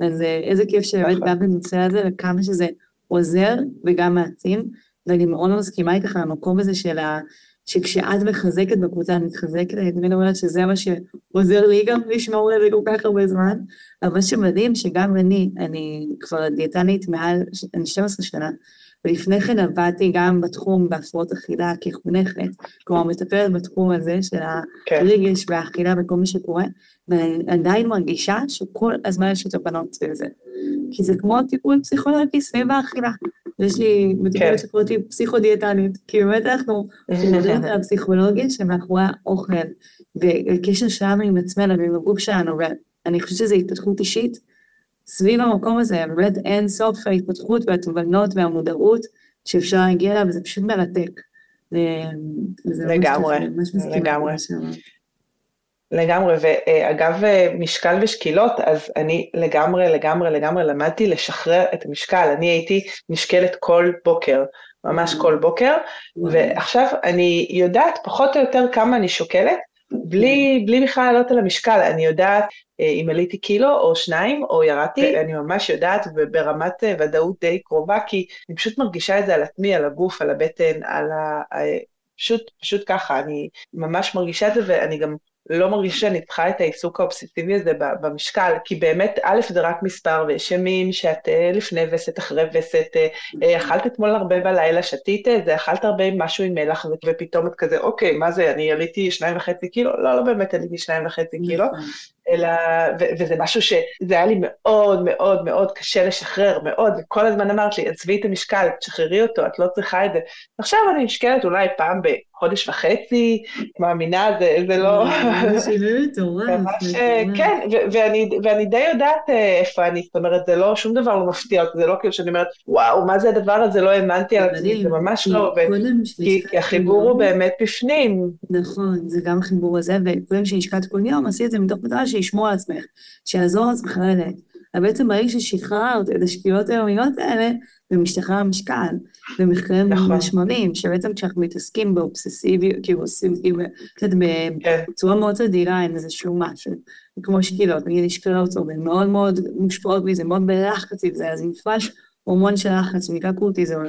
אז אה, איזה כיף שבאמת נכון. גם בנושא הזה, וכמה שזה עוזר וגם מעצים, ואני מאוד מסכימה איתך על המקום הזה של ה... שכשאת מחזקת בקבוצה, אני מתחזקת, אני תמיד אומרת שזה מה שעוזר לי גם לשמור על זה כל כך הרבה זמן. אבל מה שמדהים, שגם אני, אני כבר דיאטנית מעל, אני 12 שנה, ולפני כן עבדתי גם בתחום בהפרעות אכילה כחונכת, כלומר מטפלת בתחום הזה של כן. הרגש והאכילה וכל מה שקורה, ואני עדיין מרגישה שכל הזמן יש את הבנות סביב זה. כי זה כמו טיפול פסיכולוגי סביב האכילה. יש לי מטופלת שקוראת כן. לי פסיכודיאטנית, כי באמת אנחנו מדברים על הפסיכולוגיה שמאחורי האוכל, וקשר שלנו עם עצמנו ועם הגוף שלנו, ואני חושבת שזו התפתחות אישית סביב המקום הזה, באמת אין סוף ההתפתחות והתובנות והמודעות שאפשר להגיע אליו, וזה פשוט מרתק. לגמרי, לגמרי. לגמרי, ואגב משקל ושקילות, אז אני לגמרי, לגמרי, לגמרי למדתי לשחרר את המשקל. אני הייתי נשקלת כל בוקר, ממש כל בוקר, ועכשיו אני יודעת פחות או יותר כמה אני שוקלת, בלי, בלי בכלל לעלות על המשקל, אני יודעת אה, אם עליתי קילו או שניים או ירדתי, אני ממש יודעת ברמת אה, ודאות די קרובה, כי אני פשוט מרגישה את זה על עצמי, על הגוף, על הבטן, על ה... פשוט, פשוט ככה, אני ממש מרגישה את זה ואני גם לא מרגישה שאני צריכה את העיסוק האובססיבי הזה במשקל, כי באמת, א', זה רק מספר, ויש ימים שאת אה, לפני וסת, אחרי וסת, אה, אה, אכלת אתמול הרבה בלילה, שתית את זה, אכלת הרבה משהו עם מלח, ופתאום את כזה, אוקיי, מה זה, אני עליתי שניים וחצי קילו? לא, לא באמת עליתי שניים וחצי קילו, נכון. אלא, ו- וזה משהו שזה היה לי מאוד מאוד מאוד קשה לשחרר, מאוד, וכל הזמן אמרת לי, עזבי את המשקל, תשחררי אותו, את לא צריכה את זה. עכשיו אני נשקלת אולי פעם בחודש וחצי, מאמינה, זה, זה לא... זה שינוי מטורף. כן, ואני די יודעת אה, איפה אני, זאת אומרת, זה לא, שום דבר לא מפתיע אותי, זה לא כאילו שאני אומרת, וואו, מה זה הדבר הזה, לא האמנתי על עצמי, זה ממש לא, כי החיבור הוא באמת בפנים. נכון, זה גם החיבור הזה, וקודם כל יום, עשי את זה מתוך מטרה שישמור על עצמך, שיעזור לעצמך ללדת. אבל בעצם ברגע ששחררת את השקיעות היומיות האלה, ומשתחרר המשקל, ומחקרים נכון. משמעותיים, שבעצם כשאנחנו מתעסקים באובססיביות, כאילו עושים כאילו קצת כן. בצורה מאוד עדינה, אין איזשהו משהו, כמו שקילות, נגיד יש קריאות והן מאוד מאוד מושפעות מזה, מאוד בלחץ עם זה, אז נפרש הורמון של לחץ, נקרא קורטיזון,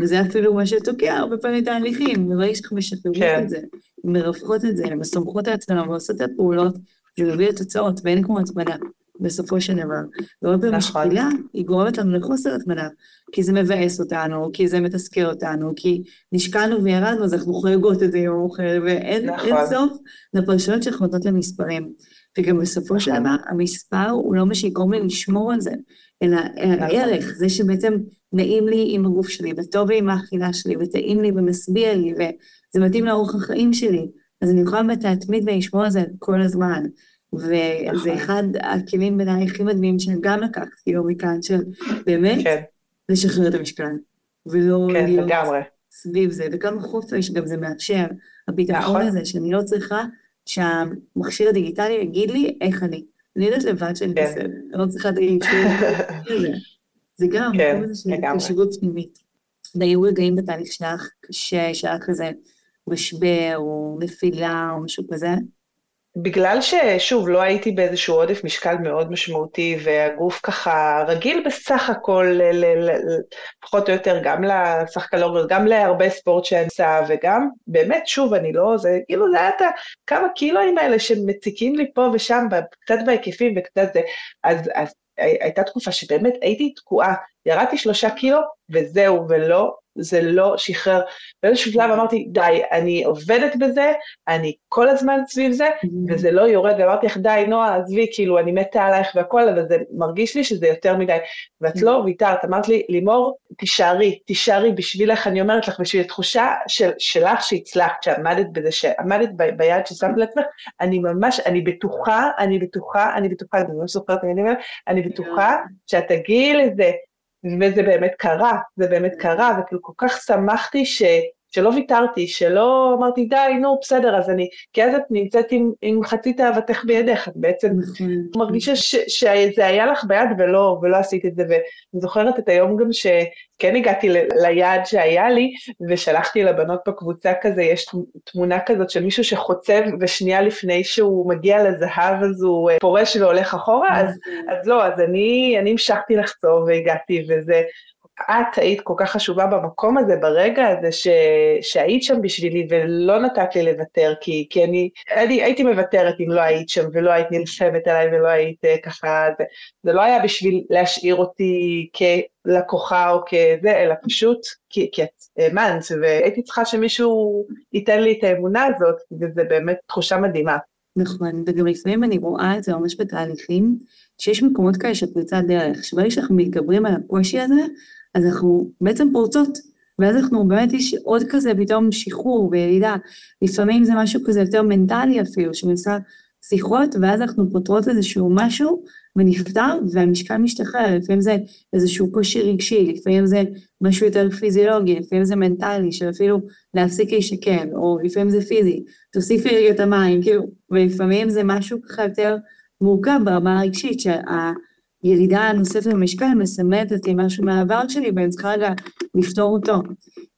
וזה אפילו מה שתוקע הרבה פעמים תהליכים, וברגע שאנחנו משחררים כן. את זה, מרווחות את זה, מסמכות את עצמנו ועושות את הפעולות, זה מביא לתוצאות, ואין כמו התמדה, בסופו של דבר. ועוד פעם נכון. השקילה, היא גורמת לנו לחוסר התמדה, כי זה מבאס אותנו, כי זה מתסכל אותנו, כי נשקענו וירדנו, אז אנחנו חייגות את זה יום אוכל, ואין נכון. סוף לפרשנות שאנחנו נותנות למספרים. וגם בסופו של נכון. דבר, המספר הוא לא מה שיגרום לי לשמור על זה, אלא. הערך, זה שבעצם נעים לי עם הגוף שלי, וטוב לי עם האכילה שלי, וטעים לי ומשביע לי, וזה מתאים לאורך החיים שלי. אז אני יכולה באמת להתמיד ולשמור על זה כל הזמן. וזה נכון. אחד הכלים בעיניי הכי מדהימים שגם לקחתי כאילו מכאן, של באמת כן. לשחרר את המשקל, ולא כן, להיות לגמרי. סביב זה, וגם חופש גם זה מאפשר, הביטחון נכון. הזה שאני לא צריכה שהמכשיר הדיגיטלי יגיד לי איך אני. אני יודעת לבד שאני כן. בסדר, אני לא צריכה להגיד שהוא... זה גם, כן, לגמרי. חשיבות פנימית. והיו רגעים בתהליך שלך שהיה כזה משבר או נפילה או משהו כזה? בגלל ששוב, לא הייתי באיזשהו עודף משקל מאוד משמעותי, והגוף ככה רגיל בסך הכל, פחות או יותר, גם לסך קלוריות, גם להרבה ספורט שאני עושה, וגם, באמת, שוב, אני לא, זה כאילו, זה היה את הכמה קילואים האלה שמציקים לי פה ושם, קצת בהיקפים וקצת זה, אז, אז הייתה תקופה שבאמת הייתי תקועה, ירדתי שלושה קילו, וזהו, ולא זה לא שחרר. באיזשהו שלב אמרתי, די, אני עובדת בזה, אני כל הזמן סביב זה, mm-hmm. וזה לא יורד, ואמרתי לך, די, נועה, עזבי, כאילו, אני מתה עלייך והכל, אבל זה מרגיש לי שזה יותר מדי. ואת mm-hmm. לא ויתרת, אמרת לי, לימור, תישארי, תישארי בשבילך, אני אומרת לך, בשביל התחושה של, שלך שהצלחת, שעמדת בזה, שעמדת ב, ביד ששמת לעצמך, אני ממש, אני בטוחה, אני בטוחה, אני בטוחה, אני ממש זוכרת, אני בטוחה שאת תגיעי לזה וזה באמת קרה, זה באמת קרה, וכאילו כל כך שמחתי ש, שלא ויתרתי, שלא אמרתי די, נו בסדר, אז אני, כי אז את נמצאת עם, עם חצי תאוותך בידך, את בעצם נכון. מרגישה ש, שזה היה לך ביד ולא, ולא עשית את זה, ואני זוכרת את היום גם שכן הגעתי ל, ליעד שהיה לי, ושלחתי לבנות בקבוצה כזה, יש תמונה כזאת של מישהו שחוצב, ושנייה לפני שהוא מגיע לזהב אז הוא אה, פורש והולך אחורה, אז, אז לא, אז אני, אני המשכתי לחצוב והגעתי, וזה את היית כל כך חשובה במקום הזה, ברגע הזה ש, שהיית שם בשבילי ולא נתת לי לוותר, כי, כי אני, אני הייתי מוותרת אם לא היית שם ולא היית נלחמת עליי ולא היית אה, ככה, זה, זה לא היה בשביל להשאיר אותי כלקוחה או כזה, אלא פשוט כי, כי את האמנת, והייתי צריכה שמישהו ייתן לי את האמונה הזאת, וזה באמת תחושה מדהימה. נכון, וגם לפעמים אני רואה את זה ממש בתהליכים, שיש מקומות כאלה של פריצת דרך, שברגע שאנחנו מתגברים על הקושי הזה, אז אנחנו בעצם פורצות, ואז אנחנו באמת יש עוד כזה פתאום שחרור וירידה, לפעמים זה משהו כזה יותר מנטלי אפילו, שנעשה שיחות, ואז אנחנו פותרות איזשהו משהו ונפטר, והמשקל משתחרר, לפעמים זה איזשהו קושי רגשי, לפעמים זה משהו יותר פיזיולוגי, לפעמים זה מנטלי, של אפילו להפסיק להישכן, או לפעמים זה פיזי, תוסיפי רגע את המים, כאילו, ולפעמים זה משהו ככה יותר מורכב ברמה הרגשית, שהירידה הנוספת במשקל מסמלת אותי משהו מהעבר שלי, ואני צריכה רגע לפתור אותו.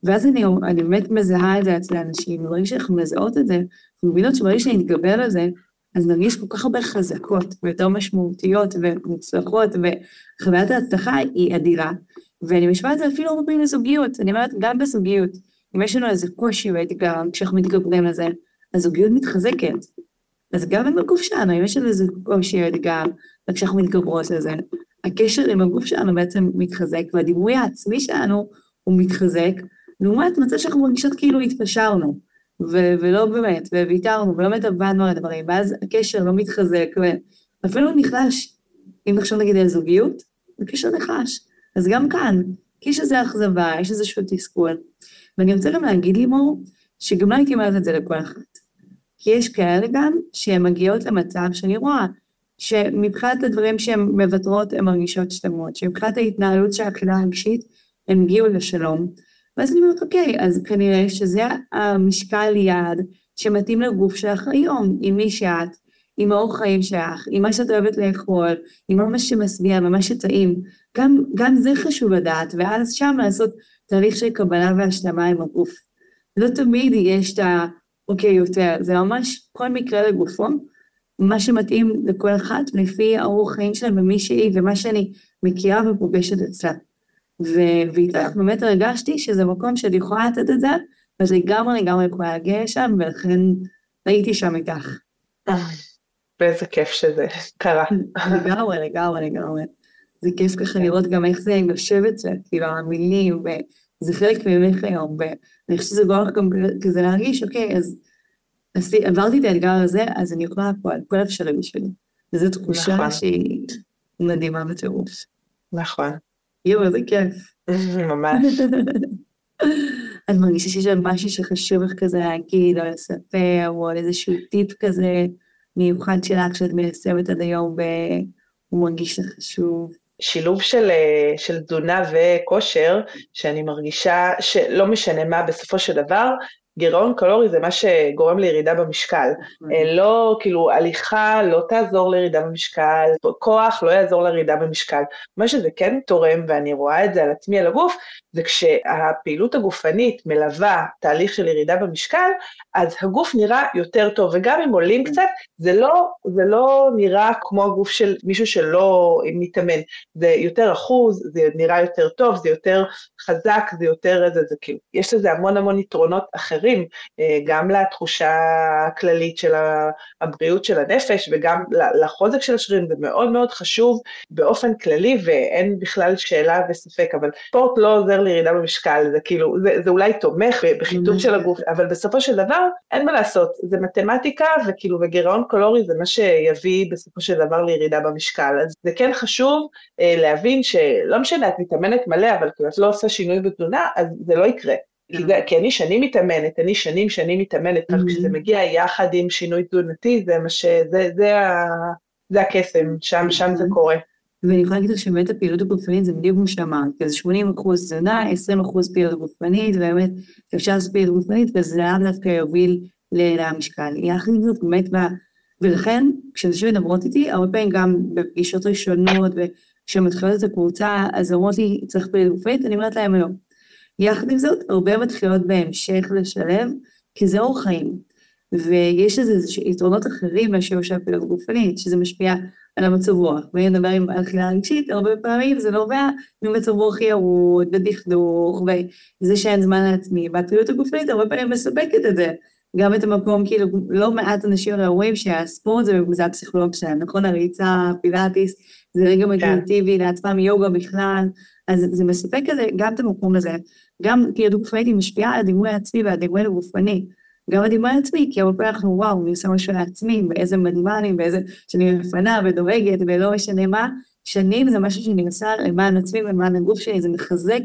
ואז אני, אני באמת מזהה את זה אצל האנשים, וברגע שאנחנו מזהות את זה, אנחנו מבינות שברגע שנתגבר על זה, אז נרגיש כל כך הרבה חזקות ויותר משמעותיות ומוצלחות, וחוויית ההצלחה היא אדירה. ואני משווה את זה אפילו הרבה פעמים לזוגיות, אני אומרת, גם בזוגיות, אם יש לנו איזה קושי ואתגר, כשאנחנו מתגברים לזה, הזוגיות מתחזקת. אז גם בגוף שלנו, אם יש לנו איזה קושי או אתגר, וכשאנחנו מתגברות לזה, הקשר עם הגוף שלנו בעצם מתחזק, והדימוי העצמי שלנו הוא מתחזק, לעומת מצב שאנחנו מרגישות כאילו התפשרנו. ו- ולא באמת, וויתרנו, ולא באמת עבדנו על הדברים, ואז הקשר לא מתחזק, ואפילו נחלש. אם נחשוב נגיד על זוגיות, הקשר נחלש. אז גם כאן, יש איזו אכזבה, יש איזשהו תסכול. ואני רוצה גם להגיד לימור, שגם לא הייתי אומרת את זה לכל אחת. כי יש כאלה גם שהן מגיעות למצב שאני רואה שמבחינת הדברים שהן מוותרות הן מרגישות שלמות, שמבחינת ההתנהלות של הקהילה הרגשית הן הגיעו לשלום, ואז אני אומרת, אוקיי, אז כנראה שזה המשקל יעד שמתאים לגוף שלך היום, עם מי שאת, עם האורח חיים שלך, עם מה שאת אוהבת לאכול, עם מה שמשביע ומה שטעים. גם, גם זה חשוב לדעת, ואז שם לעשות תהליך של קבלה והשלמה עם הגוף. לא תמיד יש את ה... אוקיי, יותר, זה ממש כל מקרה לגופו, מה שמתאים לכל אחת לפי האורח חיים שלה ומי שהיא ומה שאני מכירה ופוגשת אצלה. ואיתך באמת הרגשתי שזה מקום שאני יכולה לתת את זה, ואז לגמרי לגמרי יכולה להגיע לשם, ולכן הייתי שם איתך. ואיזה כיף שזה קרה. לגמרי, לגמרי, לגמרי. זה כיף ככה לראות גם איך זה יושב אצלך, כאילו המילים, וזה חלק ממך היום, ואני חושבת שזה גורם גם כזה להרגיש, אוקיי, אז עברתי את האתגר הזה, אז אני יכולה פה על כל אפשרי בשבילי. וזו תחושה נכון. שהיא מדהימה בטירוף. נכון. יואו, איזה כיף. ממש. את מרגישה שיש שם משהו שחשוב לך כזה להגיד, או לספר, או על איזשהו טיפ כזה מיוחד שלך שאת מיישמת עד היום והוא מרגיש לך חשוב. שילוב של, אה, של תזונה וכושר, שאני מרגישה שלא משנה מה בסופו של דבר, גירעון קלורי זה מה שגורם לירידה במשקל. אה, לא, כאילו, הליכה לא תעזור לירידה במשקל, כוח לא יעזור לירידה במשקל. מה שזה כן תורם, ואני רואה את זה על עצמי, על הגוף, זה כשהפעילות הגופנית מלווה תהליך של ירידה במשקל, אז הגוף נראה יותר טוב, וגם אם עולים קצת, זה לא, זה לא נראה כמו הגוף של מישהו שלא מתאמן. זה יותר אחוז, זה נראה יותר טוב, זה יותר חזק, זה יותר איזה, זה כאילו, יש לזה המון המון יתרונות אחרים. אה, גם לתחושה הכללית של הבריאות של הנפש וגם לחוזק של השרירים, זה מאוד מאוד חשוב באופן כללי ואין בכלל שאלה וספק, אבל ספורט לא עוזר לירידה במשקל, זה כאילו, זה, זה אולי תומך בחיתוך של הגוף, אבל בסופו של דבר אין מה לעשות, זה מתמטיקה וכאילו וגירעון קלורי זה מה שיביא בסופו של דבר לירידה במשקל, אז זה כן חשוב אה, להבין שלא משנה, את מתאמנת מלא, אבל כאילו את לא עושה שינוי בתזונה, אז זה לא יקרה. כי, זה, כי אני שנים מתאמנת, אני שנים שנים מתאמנת, אבל כשזה מגיע יחד עם שינוי תזונתי, זה מה ש... זה, זה, ה, זה הקסם, שם, שם זה קורה. ואני יכולה להגיד לך שבאמת הפעילות הגופנית זה בדיוק כמו שאמרת, כי זה 80 אחוז תזונה, 20 אחוז פעילות גופנית, ובאמת אפשר לעשות פעילות גופנית, וזה לאו דווקא יוביל למשקל. יחד עם זאת, באמת, ולכן, כשאנשים מדברות איתי, הרבה פעמים גם בפגישות ראשונות, וכשמתחילות את הקבוצה, אז אומרות לי, צריך פעילות גופנית, אני אומרת להם לא. יחד עם זאת, הרבה מתחילות בהמשך לשלב, כי זה אורח חיים. ויש לזה יתרונות אחרים מאשר שהפעילות גופנית, שזה משפיע על המצב רוח. ואם נדבר על אכילה רגשית, הרבה פעמים זה נובע ממצב רוח ירוד, ודכדוך, וזה שאין זמן לעצמי. והפעילות הגופנית הרבה פעמים מספקת את זה. גם את המקום, כאילו, לא מעט אנשים רואים שהספורט זה זה הפסיכולוג שלהם, נכון? הריצה, פילאטיס, זה רגע כן. מדיטטיבי לעצמם, יוגה בכלל, אז זה מספק כזה, גם את המקום הזה. גם פעילות גופנית היא משפיעה על הדימוי העצמי והדימוי הגופני. גם הדימוי העצמי, כי הרבה פעמים אנחנו, וואו, אני עושה משהו לעצמי, ואיזה מדהימה אני, ואיזה, שאני מפנה ודואגת, ולא משנה מה. שנים זה משהו שאני עושה למען עצמי ולמען הגוף שלי, זה מחזק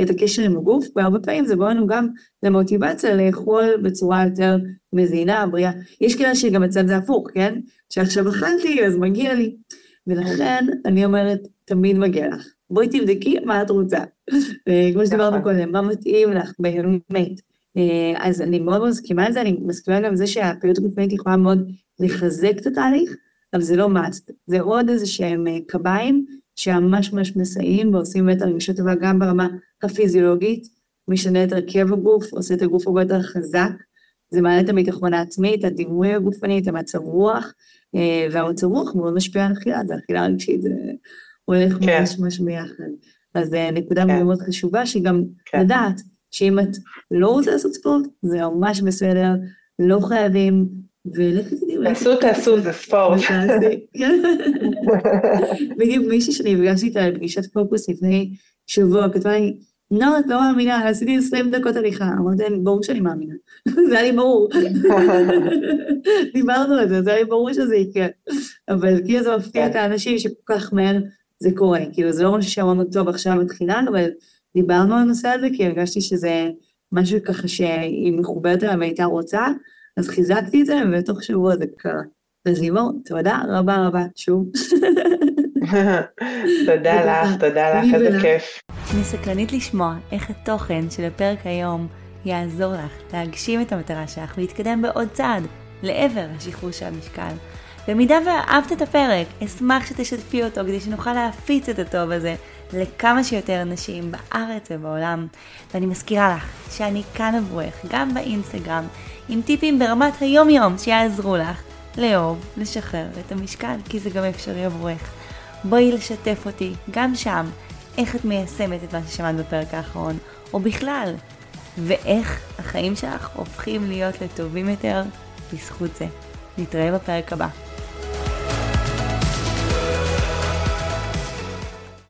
את הקשר עם הגוף, והרבה פעמים זה גורם לנו גם למוטיבציה לאכול בצורה יותר מזינה, בריאה. יש כאלה שגם אצלם זה הפוך, כן? שעכשיו אכלתי, אז מגיע לי. ולכן אני אומרת, תמיד מגיע לך. בואי תבדקי מה את רוצה. כמו שדיברנו נכון. קודם, מה מתאים לך באמת. אה, אז אני מאוד מסכימה על זה, אני מסכימה גם לזה שהפעילות הגופנית יכולה מאוד לחזק את התהליך, אבל זה לא מאסט. זה עוד איזה שהם אה, קביים שממש ממש מסייעים ועושים באמת הרגשות טובה גם ברמה הפיזיולוגית, משנה את הרכב הגוף, עושה את הגוף הרבה יותר חזק, זה מעלה את הביטחון העצמי, את הדימוי הגופני, את המצב רוח, אה, והמצב רוח מאוד משפיע על אכילה, זה אכילה רגשית, זה הולך כן. ממש ממש ביחד. אז זו נקודה כן. מאוד חשובה, שגם כן. לדעת שאם את לא רוצה לעשות ספורט, זה ממש בסדר, לא חייבים, ולכי תדעי. תעשו, תעשו, זה ספורט. בדיוק מישהי שאני פגשתי איתה לפגישת פוקוס לפני שבוע, כתבה לי, לא, את לא מאמינה, עשיתי 20 דקות הליכה. אמרתי ברור שאני מאמינה. זה היה לי ברור. דיברנו על זה, זה היה לי ברור שזה יקרה. אבל כאילו זה מפתיע את. האנשים שכל כך מהר זה קורה. כאילו זה לא משהו שאמרנו, טוב, עכשיו מתחילה, אבל דיברנו על הנושא הזה, כי הרגשתי שזה משהו ככה שהיא מחוברת אליו והייתה רוצה, אז חיזקתי את זה, ובתוך שבוע זה קרה. אז לימור, תודה רבה רבה שוב. תודה לך, תודה לך, איזה כיף. אני סקרנית לשמוע איך התוכן של הפרק היום יעזור לך להגשים את המטרה שלך ולהתקדם בעוד צעד לעבר השחרור של המשקל. במידה ואהבת את הפרק, אשמח שתשתפי אותו כדי שנוכל להפיץ את הטוב הזה לכמה שיותר אנשים בארץ ובעולם. ואני מזכירה לך שאני כאן עבורך, גם באינסטגרם, עם טיפים ברמת היום-יום שיעזרו לך לאהוב, לשחרר את המשקל, כי זה גם אפשרי עבורך. בואי לשתף אותי, גם שם, איך את מיישמת את מה ששמעת בפרק האחרון, או בכלל, ואיך החיים שלך הופכים להיות לטובים יותר בזכות זה. נתראה בפרק הבא.